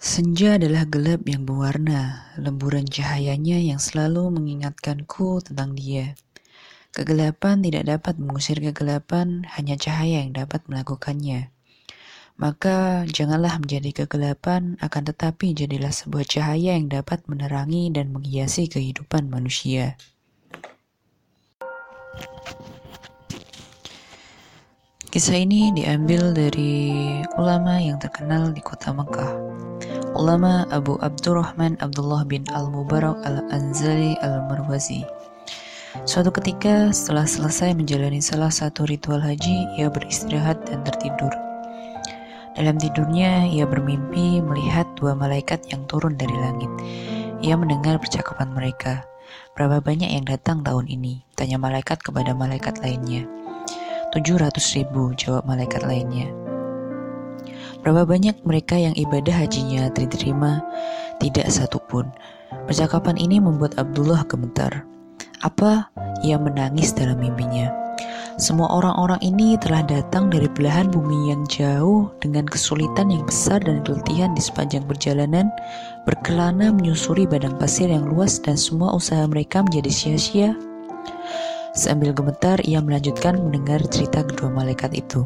Senja adalah gelap yang berwarna, lemburan cahayanya yang selalu mengingatkanku tentang dia. Kegelapan tidak dapat mengusir kegelapan, hanya cahaya yang dapat melakukannya. Maka janganlah menjadi kegelapan, akan tetapi jadilah sebuah cahaya yang dapat menerangi dan menghiasi kehidupan manusia. Kisah ini diambil dari ulama yang terkenal di kota Mekah. Ulama Abu Abdurrahman Abdullah bin Al-Mubarak Al-Anzali Al-Marwazi. Suatu ketika setelah selesai menjalani salah satu ritual haji, ia beristirahat dan tertidur. Dalam tidurnya, ia bermimpi melihat dua malaikat yang turun dari langit. Ia mendengar percakapan mereka. Berapa banyak yang datang tahun ini? Tanya malaikat kepada malaikat lainnya. 700 ribu, jawab malaikat lainnya. Berapa banyak mereka yang ibadah hajinya diterima? Tidak satupun. Percakapan ini membuat Abdullah gemetar. Apa? Ia menangis dalam mimpinya. Semua orang-orang ini telah datang dari belahan bumi yang jauh dengan kesulitan yang besar dan keletihan di sepanjang perjalanan, berkelana menyusuri badang pasir yang luas dan semua usaha mereka menjadi sia-sia Sambil gemetar, ia melanjutkan mendengar cerita kedua malaikat itu.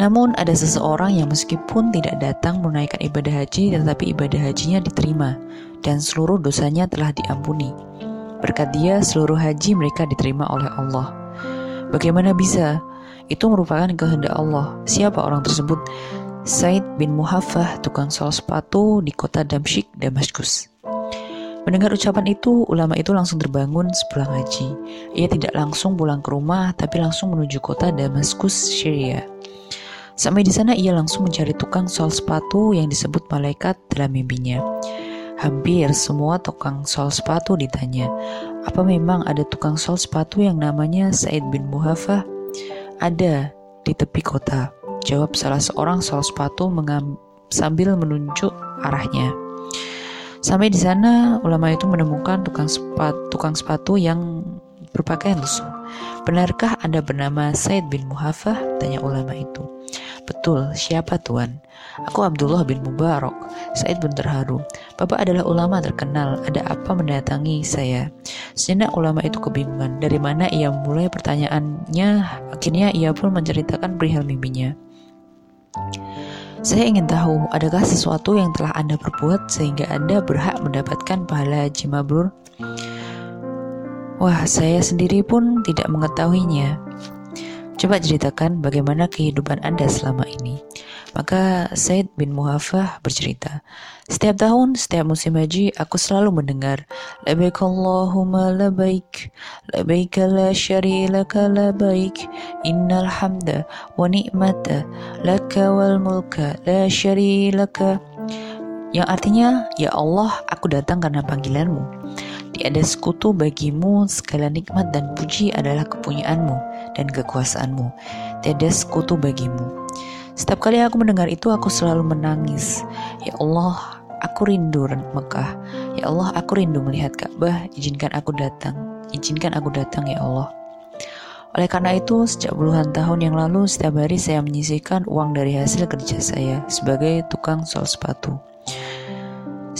Namun ada seseorang yang meskipun tidak datang menunaikan ibadah haji tetapi ibadah hajinya diterima dan seluruh dosanya telah diampuni. Berkat dia seluruh haji mereka diterima oleh Allah. Bagaimana bisa? Itu merupakan kehendak Allah. Siapa orang tersebut? Said bin Muhaffah, tukang sol sepatu di kota Damsyik, Damaskus. Mendengar ucapan itu, ulama itu langsung terbangun sepulang haji. Ia tidak langsung pulang ke rumah, tapi langsung menuju kota Damaskus, Syria. Sampai di sana ia langsung mencari tukang sol sepatu yang disebut malaikat dalam mimpinya. Hampir semua tukang sol sepatu ditanya, apa memang ada tukang sol sepatu yang namanya Said bin Muhafah? Ada, di tepi kota. Jawab salah seorang sol sepatu sambil menunjuk arahnya. Sampai di sana, ulama itu menemukan tukang sepatu, tukang sepatu yang berpakaian lusuh. Benarkah Anda bernama Said bin Muhafah? Tanya ulama itu. Betul, siapa tuan? Aku Abdullah bin Mubarak. Said pun terharu. Bapak adalah ulama terkenal. Ada apa mendatangi saya? Sejenak ulama itu kebingungan. Dari mana ia mulai pertanyaannya? Akhirnya ia pun menceritakan perihal mimpinya. Saya ingin tahu, adakah sesuatu yang telah Anda perbuat sehingga Anda berhak mendapatkan pahala haji? Wah, saya sendiri pun tidak mengetahuinya. Coba ceritakan bagaimana kehidupan Anda selama ini. Maka Said bin Muhafah bercerita, setiap tahun, setiap musim haji, aku selalu mendengar, Labaik Allahumma labaik, labaik la syari laka labaik, innal hamda wa ni'mata laka wal mulka la syari laka. Yang artinya, Ya Allah, aku datang karena panggilanmu. Tiada sekutu bagimu, segala nikmat dan puji adalah kepunyaanmu dan kekuasaanmu. Tiada sekutu bagimu. Setiap kali aku mendengar itu, aku selalu menangis. Ya Allah, aku rindu Mekah. Ya Allah, aku rindu melihat Ka'bah. Izinkan aku datang. Izinkan aku datang, ya Allah. Oleh karena itu, sejak puluhan tahun yang lalu, setiap hari saya menyisihkan uang dari hasil kerja saya sebagai tukang sol sepatu.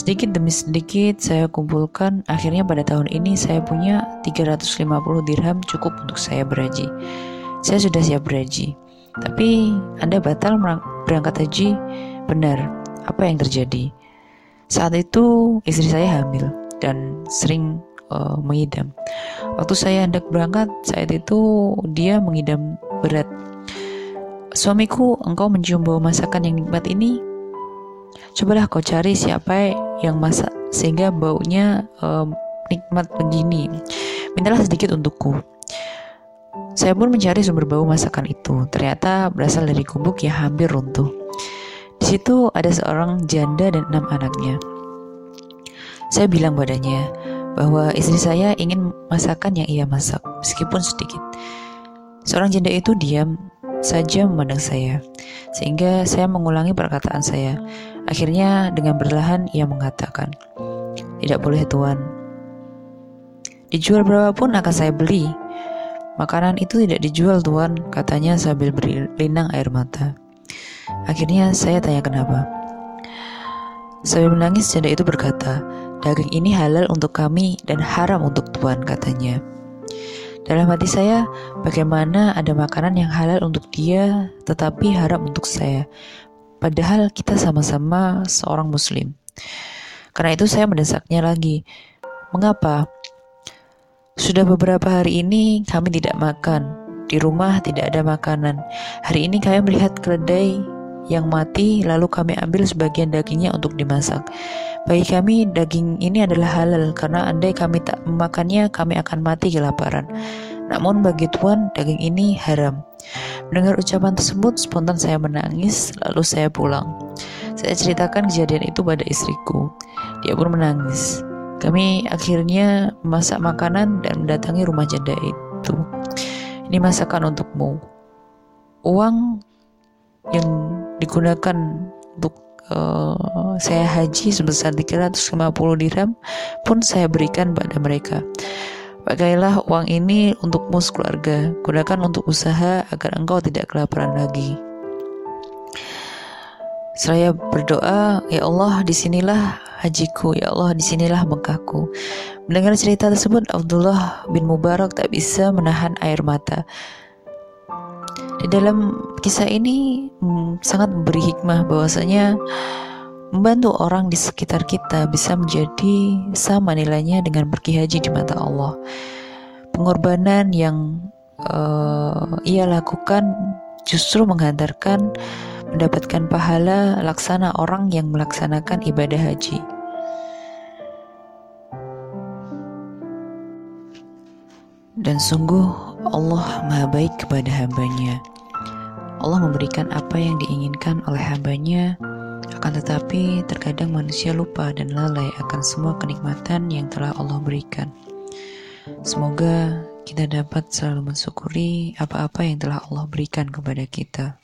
Sedikit demi sedikit saya kumpulkan, akhirnya pada tahun ini saya punya 350 dirham cukup untuk saya berhaji. Saya sudah siap berhaji. Tapi Anda batal berangkat haji, benar. Apa yang terjadi? Saat itu istri saya hamil dan sering uh, mengidam. Waktu saya hendak berangkat, saat itu dia mengidam berat. Suamiku, engkau mencium bau masakan yang nikmat ini? Cobalah kau cari siapa yang masak sehingga baunya um, nikmat begini. Mintalah sedikit untukku. Saya pun mencari sumber bau masakan itu. Ternyata berasal dari gubuk yang hampir runtuh. Di situ ada seorang janda dan enam anaknya. Saya bilang padanya bahwa istri saya ingin masakan yang ia masak, meskipun sedikit. Seorang janda itu diam saja memandang saya, sehingga saya mengulangi perkataan saya. Akhirnya dengan berlahan ia mengatakan, "Tidak boleh tuan. Dijual berapapun akan saya beli." Makanan itu tidak dijual tuan, katanya sambil berlinang air mata. Akhirnya saya tanya kenapa. Sambil menangis janda itu berkata, daging ini halal untuk kami dan haram untuk Tuhan katanya. Dalam hati saya, bagaimana ada makanan yang halal untuk dia tetapi haram untuk saya. Padahal kita sama-sama seorang muslim. Karena itu saya mendesaknya lagi. Mengapa? Sudah beberapa hari ini kami tidak makan. Di rumah tidak ada makanan. Hari ini kami melihat keledai yang mati lalu kami ambil sebagian dagingnya untuk dimasak. Bagi kami daging ini adalah halal karena andai kami tak memakannya kami akan mati kelaparan. Namun bagi Tuhan daging ini haram. Mendengar ucapan tersebut spontan saya menangis lalu saya pulang. Saya ceritakan kejadian itu pada istriku. Dia pun menangis. Kami akhirnya memasak makanan dan mendatangi rumah janda itu. Ini masakan untukmu. Uang yang digunakan untuk uh, saya haji sebesar 350 dirham pun saya berikan pada mereka. Pakailah uang ini untukmu keluarga, gunakan untuk usaha agar engkau tidak kelaparan lagi. Saya berdoa, ya Allah, di sinilah hajiku, ya Allah, di sinilah Mekahku. Mendengar cerita tersebut, Abdullah bin Mubarak tak bisa menahan air mata. Di dalam kisah ini hmm, sangat memberi hikmah bahwasanya membantu orang di sekitar kita bisa menjadi sama nilainya dengan pergi haji di mata Allah. Pengorbanan yang uh, ia lakukan justru menghantarkan mendapatkan pahala laksana orang yang melaksanakan ibadah haji. Dan sungguh Allah maha baik kepada hambanya. Allah memberikan apa yang diinginkan oleh hambanya, akan tetapi terkadang manusia lupa dan lalai akan semua kenikmatan yang telah Allah berikan. Semoga kita dapat selalu mensyukuri apa-apa yang telah Allah berikan kepada kita.